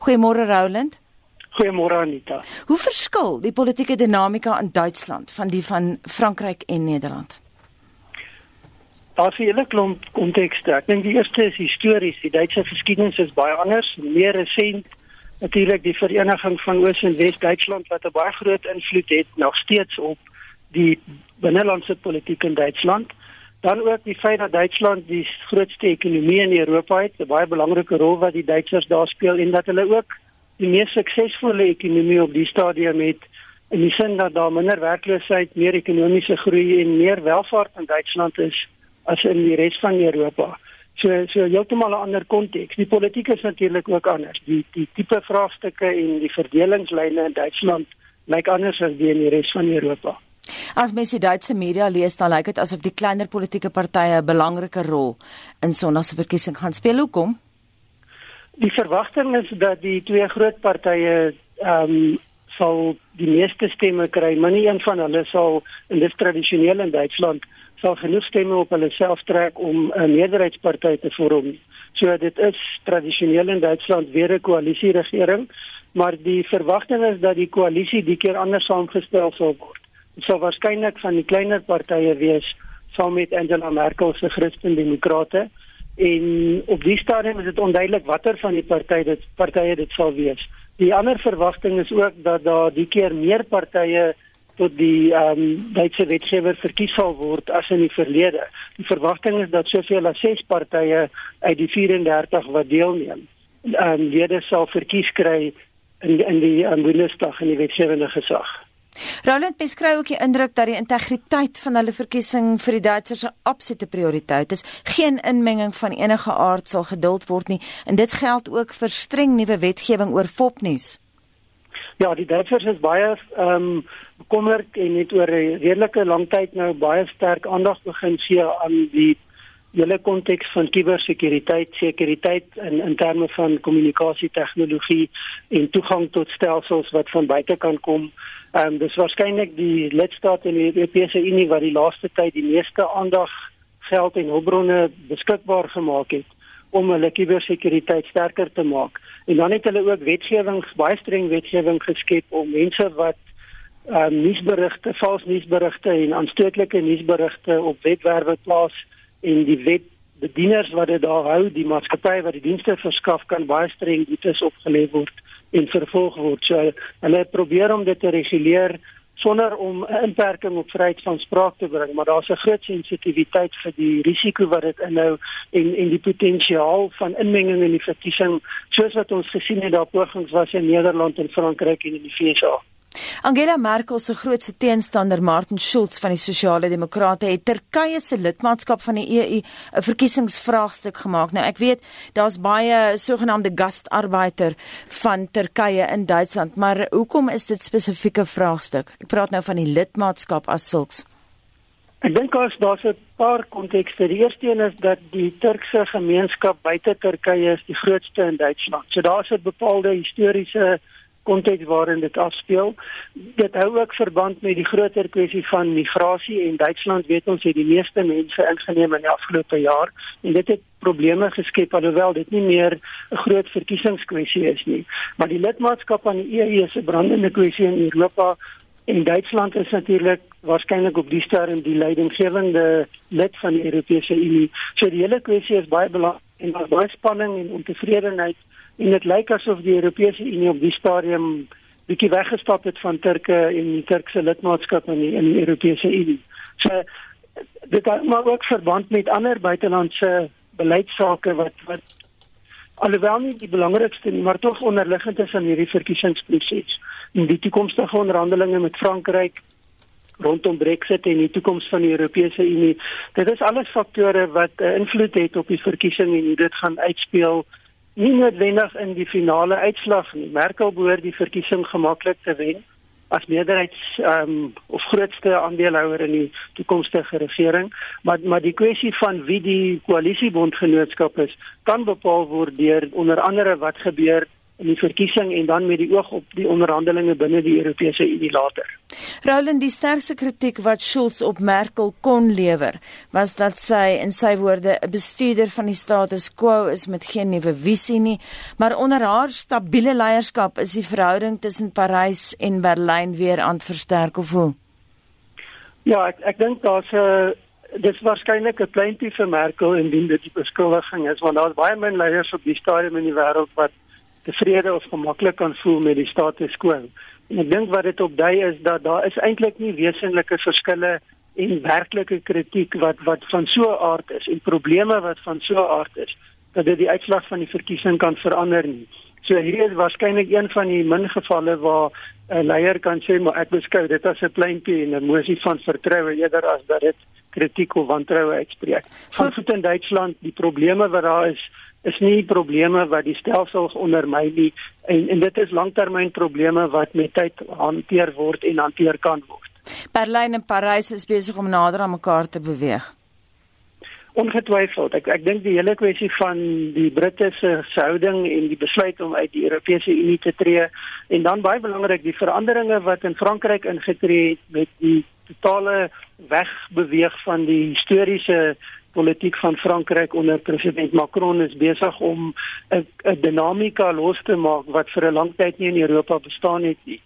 Goeiemôre Roland. Goeiemôre Anita. Hoe verskil die politieke dinamika in Duitsland van die van Frankryk en Nederland? Daar is 'n hele klomp kontekste. Ek dink die eerste is histories. Die Duitse geskiedenis is baie anders, meer resent. Natuurlik die vereniging van Oos en Wes Duitsland wat 'n baie groot invloed het nog steeds op die binnelandse politiek in Duitsland. Dan ook die feit dat Duitsland die grootste ekonomie in Europa het, 'n baie belangrike rol wat die Duitsers daar speel en dat hulle ook die mees suksesvolle ekonomie op die stadium het in die sin dat daar minder werkloosheid, meer ekonomiese groei en meer welvaart in Duitsland is as in die res van Europa. So so heeltemal 'n ander konteks. Die politiek is natuurlik ook anders. Die die tipe vraagstukke en die verdelingslyne in Duitsland lyk anders as die in die res van Europa. As mens die Duitse media lees, dan lyk dit asof die kleiner politieke partye 'n belangrike rol in Sondag se verkiesing gaan speel. Hoekom? Die verwagting is dat die twee groot partye ehm um, sal die meeste stemme kry, maar nie een van hulle sal in dis tradisioneel in Duitsland sal genoeg stemme op hulle self trek om 'n meerderheidsparty te vorm. So dit is tradisioneel in Duitsland weer 'n koalisieregering, maar die verwagting is dat die koalisie die keer anders saamgestel sal word. Sal waarskynlik van die kleiner partye wees saam met Angela Merkel se Christen-Demokrate en op die stadium is dit onduidelik watter van die partye dit partye dit sal wees. Die ander verwagting is ook dat daar die keer meer partye tot die ehm um, Duitse wetgewer verkies sal word as in die verlede. Die verwagting is dat soveel as 6 partye uit die 34 wat deelneem, ehm um, lede sal verkies kry in in die um, Bundestag in die wetgewende gesag. Roland beskryf ook die indruk dat die integriteit van hulle verkiesing vir die Duitsers 'n absolute prioriteit is. Geen inmenging van enige aard sal geduld word nie en dit geld ook vir streng nuwe wetgewing oor fopnuus. Ja, die Duitsers is baie ehm um, bekommerd en het oor 'n redelike lang tyd nou baie sterk aandag begin gee aan die hele konteks van kubersekuriteit, sekuriteit in in terme van kommunikasietegnologie en toegang tot stelsels wat van buite kan kom. Ehm um, dis waarskynlik die lidstaat in die Europese Unie wat die laaste tyd die meeste aandag geld en hulpbronne beskikbaar gemaak het om hulle kubersekuriteit sterker te maak. En dan het hulle ook wetgewing, baie streng wetgewing geskep om mense wat uh nuusberigte, vals nuusberigte en aanstootlike nuusberigte op webwerwe plaas en die wetbedieners wat dit daar hou, die maatskappy wat die dienste verskaf kan baie streng boetes opgelê word en vervolg word. So hulle probeer om dit te reguleer sonder om 'n inperking op vryheid van spraak te bring, maar daar's 'n groot sensitiwiteit vir die risiko wat dit inhou en en die potensiaal van inmenging in die verkiesing, soos wat ons gesien het daar pogings was in Nederland en Frankryk en in die VS. Angela Merkel se grootste teenstander, Martin Schulz van die Sosiale Demokrate, het Turkye se lidmaatskap van die EU 'n verkiesingsvraagstuk gemaak. Nou ek weet daar's baie sogenaamde gastarbeiter van Turkye in Duitsland, maar hoekom is dit spesifieke vraagstuk? Ek praat nou van die lidmaatskap as sulks. Ek dink as daar's 'n paar kontekste. Die eerste een is dat die Turkse gemeenskap buite Turkye is die grootste in Duitsland. So daar's 'n bepaalde historiese konteks waarin dit afspeel. Dit hou ook verband met die groter kwessie van migrasie en Duitsland weet ons het die meeste mense ingeneem in die afgelope jaar en dit het probleme geskep alhoewel dit nie meer 'n groot verkiesingskwessie is nie. Maar die lidmaatskap aan die EU is 'n brandende kwessie in Europa en Duitsland is natuurlik waarskynlik op die stadium die leidinggewende lid van die Europese Unie. So die hele kwessie is baie belangrik en daar's baie spanning en ontevredenheid en dit lyk asof die Europese Unie op die stadium bietjie weggestap het van Turke en die Turkse lidmaatskap in die, in die Europese Unie. So dit het maar ook verband met ander buitelandse beleidsake wat wat alhoewel nie die belangrikste nie, maar tog onderliggend is aan hierdie verkiesingsproses. In die toekomstige onderhandelinge met Frankryk rondom Brexit en die toekoms van die Europese Unie. Dit is alles faktore wat uh, invloed het op die verkiesing en hoe dit gaan uitspeel nie noodwendig in die finale uitslag nie. Merkel behoort die verkiesing gemaklik te wen as meerderheids ehm um, of grootste aandeelhouer in die toekomstige regering, maar maar die kwessie van wie die koalisiebondgenootskap is, kan bepaal word deur onder andere wat gebeur in die verkiesing en dan met die oog op die onderhandelinge binne die Europese Unie later. Roland, die sterkste kritiek wat Schulz op Merkel kon lewer, was dat sy in sy woorde 'n bestuurder van die status quo is met geen nuwe visie nie, maar onder haar stabiele leierskap is die verhouding tussen Parys en Berlyn weer aan versterk of hoe? Ja, ek ek dink daar's 'n dis waarskynlik 'n pleintjie vir Merkel indien dit die beskuldiging is want daar's baie min leiers op die stadium in die wêreld wat tevrede of gemaklik kan voel met die status quo. En ek dink wat dit opdui is dat daar is eintlik nie wesenlike verskille en werklike kritiek wat wat van so 'n aard is en probleme wat van so 'n aard is dat dit die uitslag van die verkiesing kan verander nie. So hierdie is waarskynlik een van die min gevalle waar 'n leier kan sê maar ek beskou dit as 'n pleintjie en 'n emosie van vertroue eerder as dat dit kritiek of wantroue uitspreek. Van voet in Duitsland, die probleme wat daar is, is nie probleme wat die stelsels ondermy nie en en dit is langtermynprobleme wat met tyd hanteer word en hanteer kan word. Berlyn en Parys is besig om nader aan mekaar te beweeg. Ongetwyfeld. Ek ek dink die hele kwessie van die Britte se houding en die besluit om uit die Europese Unie te tree en dan baie belangrik die veranderinge wat in Frankryk ingetree het met die totale wegbeweeg van die historiese politiek van Frankryk onder president Macron is besig om 'n dinamika los te maak wat vir 'n lang tyd nie in Europa bestaan het nie.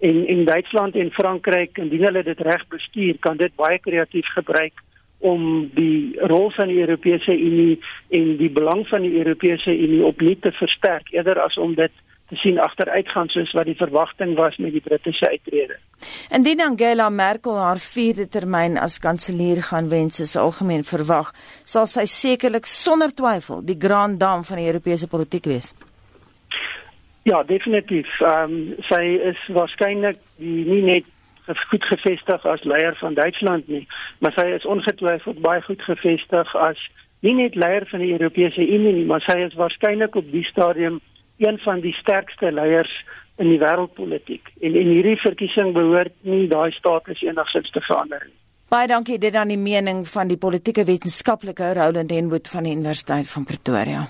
En in Duitsland en Frankryk, indien hulle dit reg bestuur, kan dit baie kreatief gebruik om die rol van die Europese Unie en die belang van die Europese Unie opnuut te versterk eerder as om dit te sien agteruitgaan soos wat die verwagting was met die Britse uittrede. Indien Angela Merkel haar vierde termyn as kanselier gaan wen soos algemeen verwag, sal sy sekerlik sonder twyfel die grand dame van die Europese politiek wees. Ja, definitief. Ehm um, sy is waarskynlik nie net goed gevestig as leier van Duitsland nie, maar sy is ongetwyfeld baie goed gevestig as nie net leier van die Europese Unie nie, maar sy is waarskynlik op die stadium een van die sterkste leiers in die wêreldpolitiek. En en hierdie verkiesing behoort nie daai status enigsins te verander nie. Baie dankie dit aan die mening van die politieke wetenskaplike Roland Henwood van die Universiteit van Pretoria.